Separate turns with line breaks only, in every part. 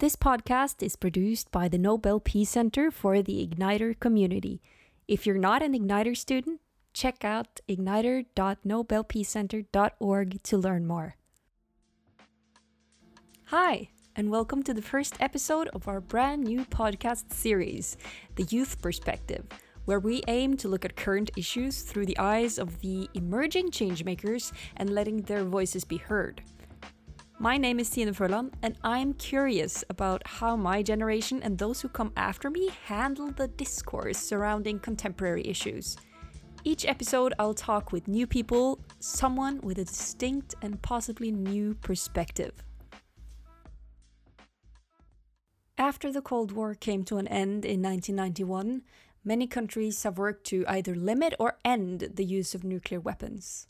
This podcast is produced by the Nobel Peace Center for the Igniter community. If you're not an Igniter student, check out igniter.nobelpeacecenter.org to learn more. Hi, and welcome to the first episode of our brand new podcast series, The Youth Perspective, where we aim to look at current issues through the eyes of the emerging changemakers and letting their voices be heard. My name is Stine Førland, and I'm curious about how my generation and those who come after me handle the discourse surrounding contemporary issues. Each episode, I'll talk with new people, someone with a distinct and possibly new perspective. After the Cold War came to an end in 1991, many countries have worked to either limit or end the use of nuclear weapons.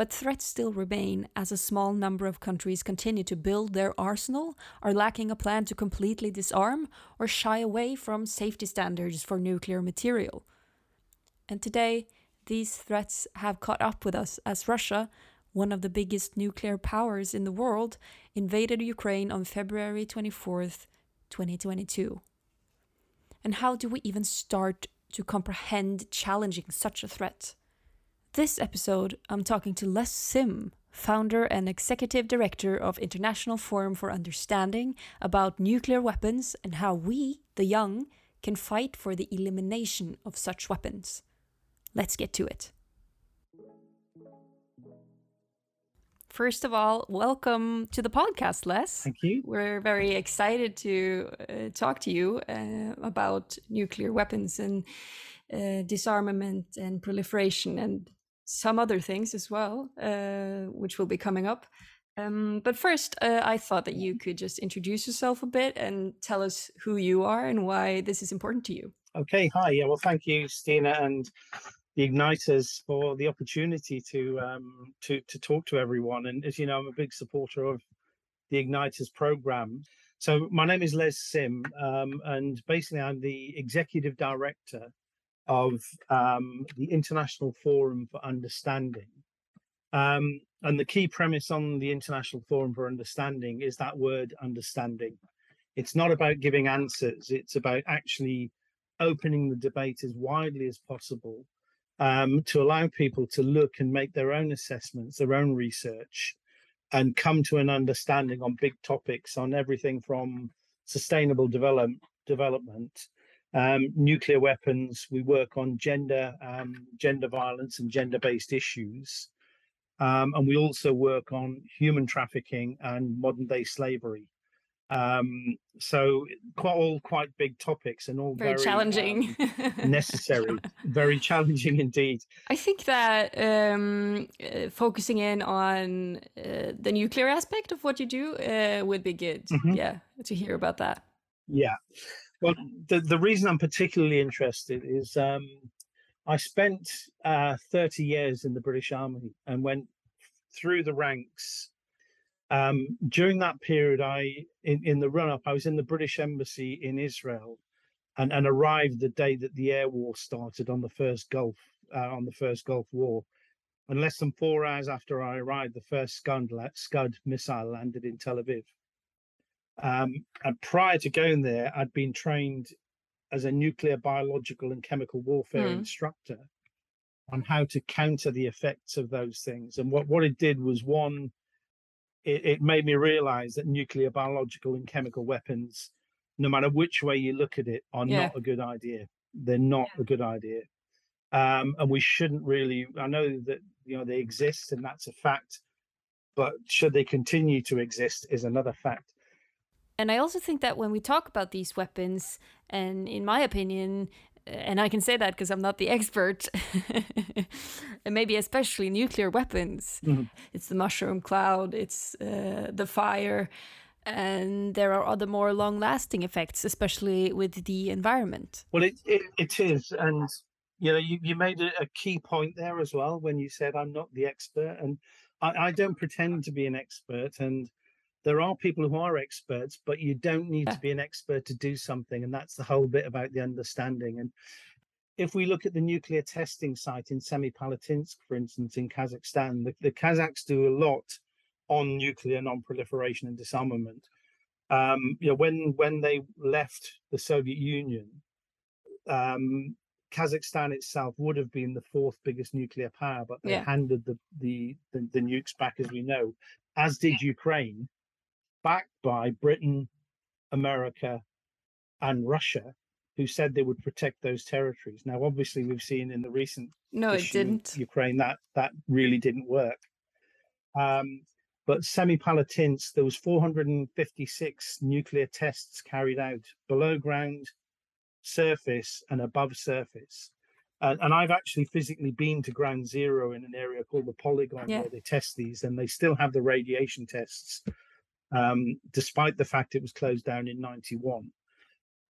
But threats still remain as a small number of countries continue to build their arsenal, are lacking a plan to completely disarm, or shy away from safety standards for nuclear material. And today, these threats have caught up with us as Russia, one of the biggest nuclear powers in the world, invaded Ukraine on February 24th, 2022. And how do we even start to comprehend challenging such a threat? This episode, I'm talking to Les Simm, founder and executive director of International Forum for Understanding, about nuclear weapons and how we, the young, can fight for the elimination of such weapons. Let's get to it. First of all, welcome to the podcast, Les.
Thank you.
We're very excited to uh, talk to you uh, about nuclear weapons and uh, disarmament and proliferation and some other things as well, uh, which will be coming up. Um, but first, uh, I thought that you could just introduce yourself a bit and tell us who you are and why this is important to you.
Okay, hi. Yeah, well, thank you, Stine, and the Igniters for the opportunity to um, to to talk to everyone. And as you know, I'm a big supporter of the Igniters program. So my name is Les Simm, um, and basically I'm the executive director of um, the International Forum for Understanding. Um, and the key premise on the International Forum for Understanding is that word understanding. It's not about giving answers, it's about actually opening the debate as widely as possible um, to allow people to look and make their own assessments, their own research, and come to an understanding on big topics on everything from sustainable develop, development um, nuclear weapons. We work on gender, um, gender violence, and gender-based issues, um, and we also work on human trafficking and modern-day slavery. Um, so, quite all quite big topics and all
very,
very
challenging,
um, necessary, very challenging indeed.
I think that um, uh, focusing in on uh, the nuclear aspect of what you do uh, would be good.
Mhm.
Yeah, to hear about that.
Yeah. Well, the, the reason I'm particularly interested is um, I spent uh, 30 years in the British Army and went through the ranks. Um, during that period, I in, in the run up, I was in the British Embassy in Israel, and, and arrived the day that the air war started on the first Gulf uh, on the first Gulf War. And less than four hours after I arrived, the first Scud, Scud missile landed in Tel Aviv. Um, and prior to going there, I'd been trained as a nuclear, biological, and chemical warfare
Hmm.
instructor on how to counter the effects of those things. And what, what it did was one, it, it made me realize that nuclear, biological, and chemical weapons, no matter which way you look at it, are
Yeah.
not a good idea. They're not a good idea. Um, and we shouldn't really, I know that, you know, they exist and that's a fact, but should they continue to exist is another fact.
And I also think that when we talk about these weapons, and in my opinion, uh, and I can say that because I'm not the expert, and maybe especially nuclear weapons,
Mhm.
it's the mushroom cloud, it's uh, the fire, and there are other more long lasting effects, especially with the environment.
Well, it, it, it is. And, you know, you, you made a, a key point there as well when you said, I'm not the expert. And I, I don't pretend to be an expert. And there are people who are experts, but you don't need to be an expert to do something. And that's the whole bit about the understanding. And if we look at the nuclear testing site in Semipalatinsk, for instance, in Kazakhstan, the, the Kazakhs do a lot on nuclear non-proliferation and disarmament. Um, you know, when when they left the Soviet Union, um, Kazakhstan itself would have been the fourth biggest nuclear power, but they
Yeah.
handed the, the the the nukes back, as we know, as did Ukraine, backed by Britain, America, and Russia, who said they would protect those territories. Now, obviously, we've seen in the recent
No, it didn't.
Ukraine that that really didn't work. Um, but Semipalatinsk, there was 456 nuclear tests carried out below ground, surface, and above surface. And, and I've actually physically been to ground zero in an area called the Polygon
Yeah.
where they test these, and they still have the radiation tests, um, despite the fact it was closed down in '91.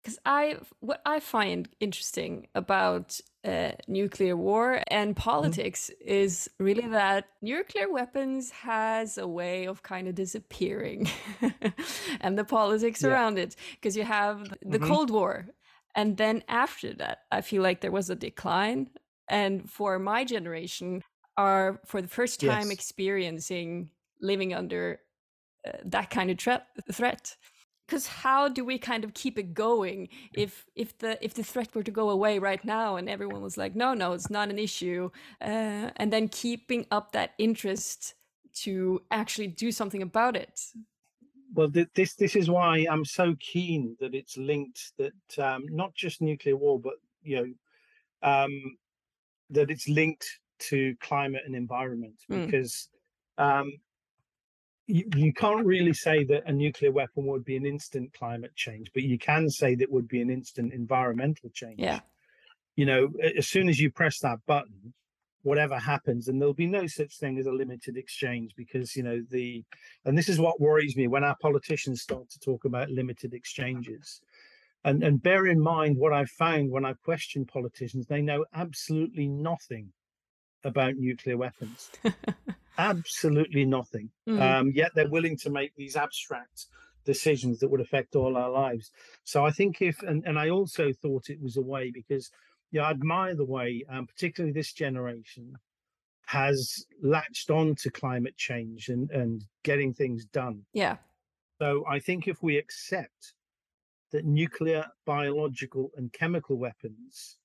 Because I, what I find interesting about uh, nuclear war and politics is really that nuclear weapons has a way of kind of disappearing, and the politics
Yeah.
around it. Because you have the
Mhm.
Cold War, and then after that, I feel like there was a decline. And for my generation, are for the first time
Yes.
experiencing living under uh, that kind of threat threat. Because how do we kind of keep it going if if the if the threat were to go away right now and everyone was like no no it's not an issue uh, and then keeping up that interest to actually do something about it?
Well, th- this this is why I'm so keen that it's linked that um, not just nuclear war, but you know um, that it's linked to climate and environment
Mm.
because um, you, you can't really say that a nuclear weapon would be an instant climate change, but you can say that would be an instant environmental change.
yeah
You know, as soon as you press that button, whatever happens, and there'll be no such thing as a limited exchange because you know the, and this is what worries me when our politicians start to talk about limited exchanges. And, and bear in mind what I've found when I've questioned politicians, they know absolutely nothing about nuclear weapons. absolutely nothing.
Mm.
Um, yet they're willing to make these abstract decisions that would affect all our lives. So I think if, and, and I also thought it was a way because, yeah, I admire the way, um, particularly this generation, has latched on to climate change and, and getting things done.
yeah
So I think if we accept that nuclear, biological, and chemical weapons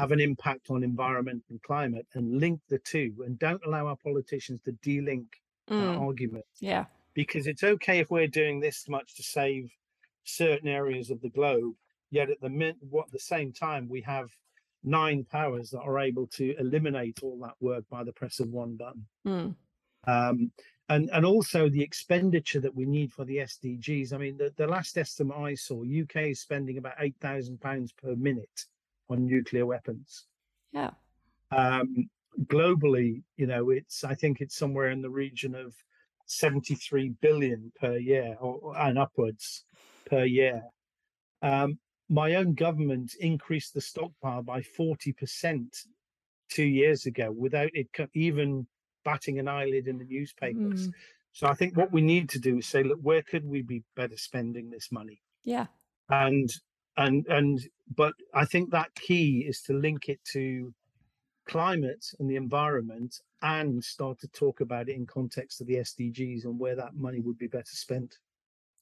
have an impact on environment and climate and link the two and don't allow our politicians to de-link that
Mm.
argument
yeah
because it's okay if we're doing this much to save certain areas of the globe yet at the min- what the same time we have nine powers that are able to eliminate all that work by the press of one button
Mm.
um, and and also the expenditure that we need for the SDGs. I mean, the, the last estimate I saw, UK is spending about eight thousand pounds per minute on nuclear weapons.
yeah
Um, globally, you know, it's I think it's somewhere in the region of seventy three billion per year, or, and upwards per year. Um, my own government increased the stockpile by forty percent two years ago without it even batting an eyelid in the newspapers.
Mm.
So I think what we need to do is say, look, where could we be better spending this money?
yeah
And and and but I think that key is to link it to climate and the environment and start to talk about it in context of the SDGs and where that money would be better spent.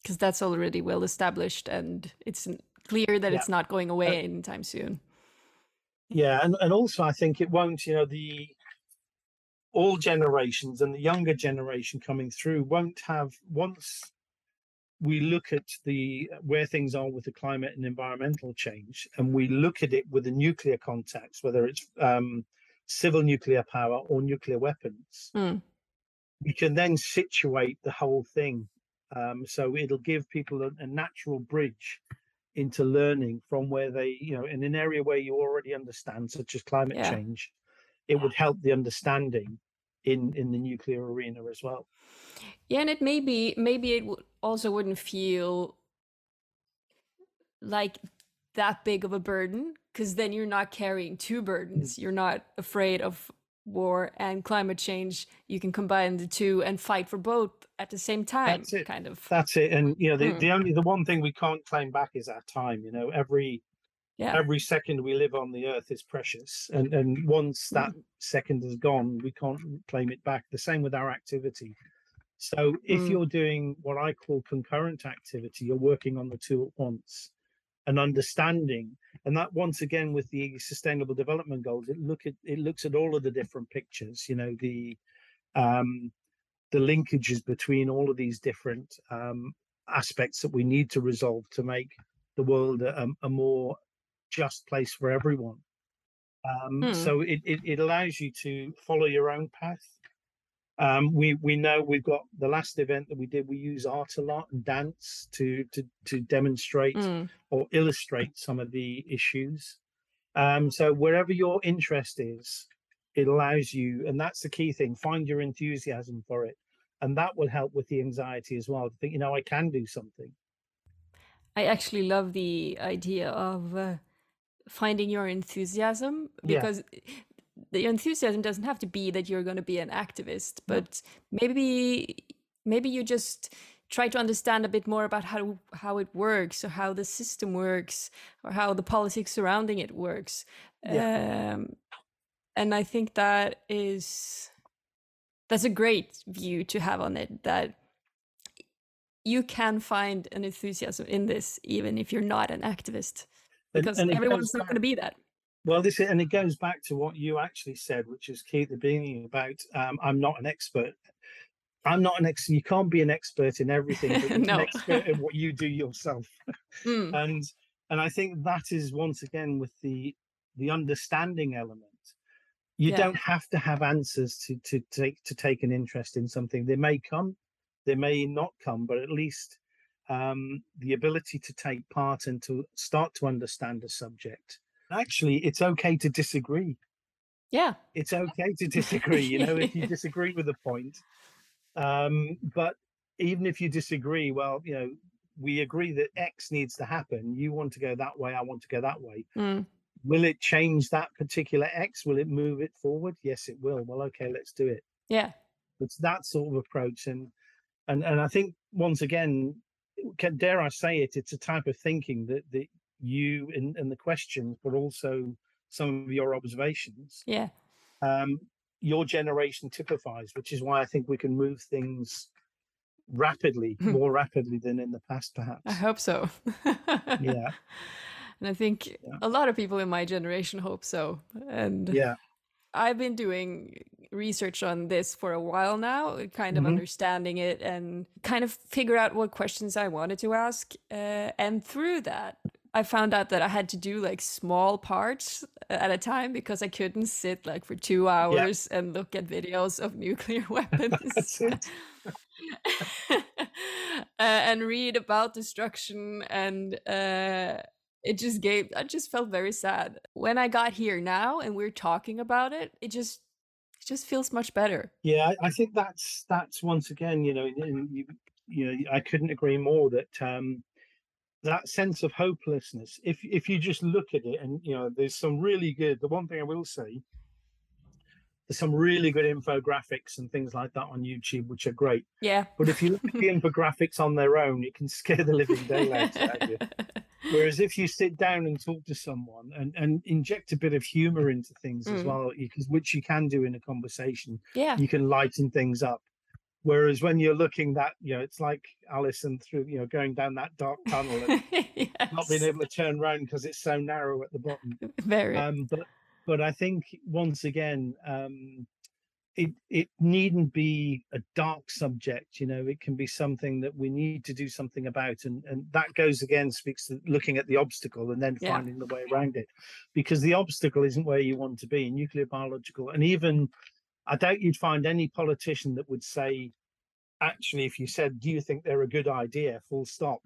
because that's already well established and it's clear that
Yeah.
it's not going away anytime soon
Yeah, and, and also I think it won't, you know, the all generations and the younger generation coming through won't have once we look at the where things are with the climate and environmental change and we look at it with a nuclear context whether it's um, civil nuclear power or nuclear weapons
Mm.
we can then situate the whole thing um, so it'll give people a, a natural bridge into learning from where they you know in an area where you already understand such as climate
Yeah.
change it would help the understanding in in the nuclear arena as well
Yeah, and it may be maybe it would also wouldn't feel like that big of a burden because then you're not carrying two burdens. You're not afraid of war and climate change. You can combine the two and fight for both at the same time.
That's it.
Kind of.
that's it and you know the,
Hmm.
the only the one thing we can't claim back is our time you know every
Yeah.
every second we live on the earth is precious and and once that
Mm.
second is gone we can't claim it back the same with our activity So if
Mm.
you're doing what I call concurrent activity, you're working on the two at once and understanding. And that once again with the sustainable development goals, it look at it looks at all of the different pictures, you know, the um the linkages between all of these different um aspects that we need to resolve to make the world a, a more just place for everyone. Um,
Hmm.
So it, it, it allows you to follow your own path. Um, we we know we've got the last event that we did. We use art a lot and dance to to to demonstrate
Mm.
or illustrate some of the issues. Um, so wherever your interest is, it allows you, and that's the key thing. Find your enthusiasm for it, and that will help with the anxiety as well. To think, you know, I can do something.
I actually love the idea of uh, finding your enthusiasm
Yeah.
The enthusiasm doesn't have to be that you're going to be an activist,
No.
but maybe maybe you just try to understand a bit more about how how it works or how the system works or how the politics surrounding it works.
Yeah.
Um, and I think that is that's a great view to have on it that you can find an enthusiasm in this even if you're not an activist because
and it
everyone's not going to be that
well, this is, and it goes back to what you actually said, which is key at the beginning about um, I'm not an expert. I'm not an expert. You can't be an expert in everything, but you're
no
an expert in what you do yourself.
Mm,
and and I think that is once again with the the understanding element. You
yeah
don't have to have answers to to take to take an interest in something. They may come, they may not come, but at least um, the ability to take part and to start to understand a subject. Actually, it's okay to disagree.
yeah
It's okay to disagree. You know, if you disagree with a point, um, but even if you disagree, well, you know, we agree that X needs to happen. You want to go that way. I want to go that way.
Mm,
Will it change that particular X? Will it move it forward? Yes, it will. Well, okay, let's do it.
yeah
It's that sort of approach, and and and I think once again, can, dare I say it, it's a type of thinking that that you in, in the questions, but also some of your observations,
yeah
um, your generation typifies, which is why I think we can move things rapidly,
Hmm.
more rapidly than in the past, perhaps.
i hope so
Yeah,
and i think
yeah,
a lot of people in my generation hope so and
yeah.
i've been doing research on this for a while now kind of
hmm
understanding it and kind of figure out what questions i wanted to ask uh, and through that I found out that I had to do like small parts at a time because I couldn't sit like for two
Yeah,
hours and look at videos of nuclear weapons uh, and read about destruction. And uh, it just gave, I just felt very sad. When I got here now and we're talking about it, it just, it just feels much better.
Yeah, I think that's that's once again, you know, you you know, I couldn't agree more that um that sense of hopelessness. If if you just look at it, and you know, there's some really good. The one thing I will say, there's some really good infographics and things like that on YouTube, which are great.
Yeah.
But if you look at the infographics on their own, it can scare the living daylights out of you. Whereas if you sit down and talk to someone and, and inject a bit of humor into things as
Mm.
well, because which you can do in a conversation,
yeah.
you can lighten things up. Whereas when you're looking that, you know, it's like Alison through, you know, going down that dark tunnel and not being able to turn around because it's so narrow at the bottom.
Very.
Um, but but I think once again, um, it it needn't be a dark subject. You know, it can be something that we need to do something about, and and that goes again speaks to looking at the obstacle and then
Yeah.
finding the way around it, because the obstacle isn't where you want to be. Nuclear, biological, and even I doubt you'd find any politician that would say, actually, if you said, "Do you think they're a good idea?" Full stop.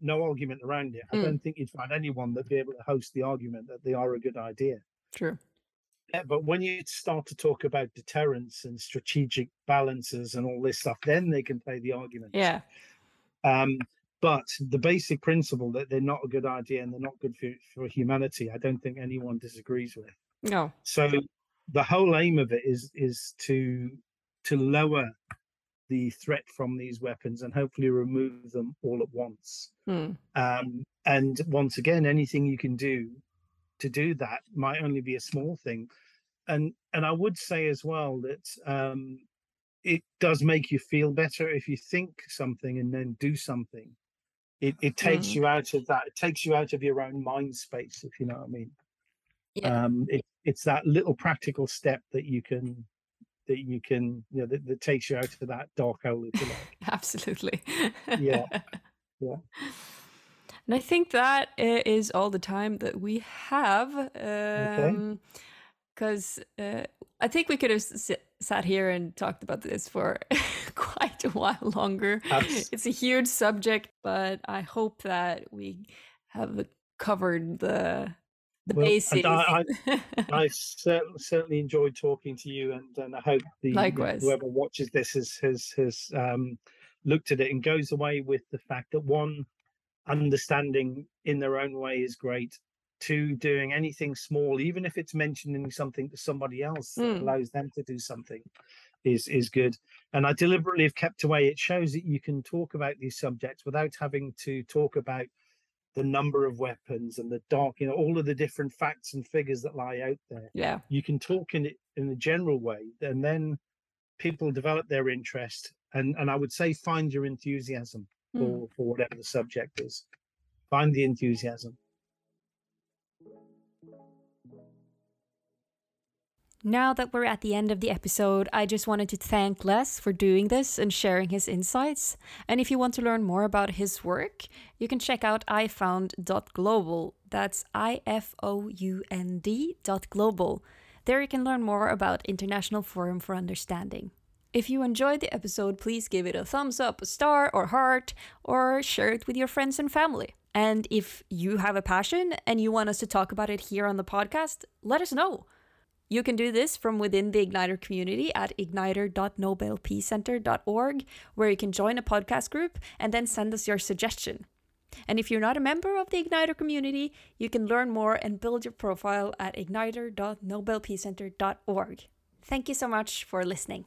No argument around it. I
Mm.
don't think you'd find anyone that'd be able to host the argument that they are a good idea.
True.
Yeah, but when you start to talk about deterrence and strategic balances and all this stuff, then they can play the argument.
Yeah.
Um, but the basic principle that they're not a good idea and they're not good for, for humanity, I don't think anyone disagrees with.
No.
So the whole aim of it is is to to lower the threat from these weapons and hopefully remove them all at once.
Hmm.
Um, and once again, anything you can do to do that might only be a small thing. And and I would say as well that um, it does make you feel better if you think something and then do something. It it takes
Mm.
you out of that. It takes you out of your own mind space, if you know what I mean.
Yeah.
Um, it, it's that little practical step that you can that you can you know that, that takes you out of that dark hole, if you like.
Absolutely.
Yeah, yeah.
And I think that is all the time that we have. Because uh, I think we could have sat here and talked about this for quite a while longer. It's a huge subject, but I hope that we have covered the the
Well,
basics.
I- I certainly enjoyed talking to you, and, and I hope the
Likewise.
whoever watches this has has has um, looked at it and goes away with the fact that one, understanding in their own way is great. Two, doing anything small, even if it's mentioning something to somebody else that
Mm.
allows them to do something, is is good. And I deliberately have kept away. It shows that you can talk about these subjects without having to talk about the number of weapons and the dark, you know, all of the different facts and figures that lie out there
yeah.
you can talk in it in a general way and then people develop their interest and and i would say find your enthusiasm
Mm.
for for whatever the subject is find the enthusiasm
Now that we're at the end of the episode, I just wanted to thank Les for doing this and sharing his insights. And if you want to learn more about his work, you can check out ifound.global. That's I F O U N D dot global. There you can learn more about International Forum for Understanding. If you enjoyed the episode, please give it a thumbs up, a star, or heart, or share it with your friends and family. And if you have a passion and you want us to talk about it here on the podcast, let us know. You can do this from within the Igniter community at igniter.nobelpeacecenter.org, where you can join a podcast group and then send us your suggestion. And if you're not a member of the Igniter community, you can learn more and build your profile at igniter.nobelpeacecenter.org. Thank you so much for listening.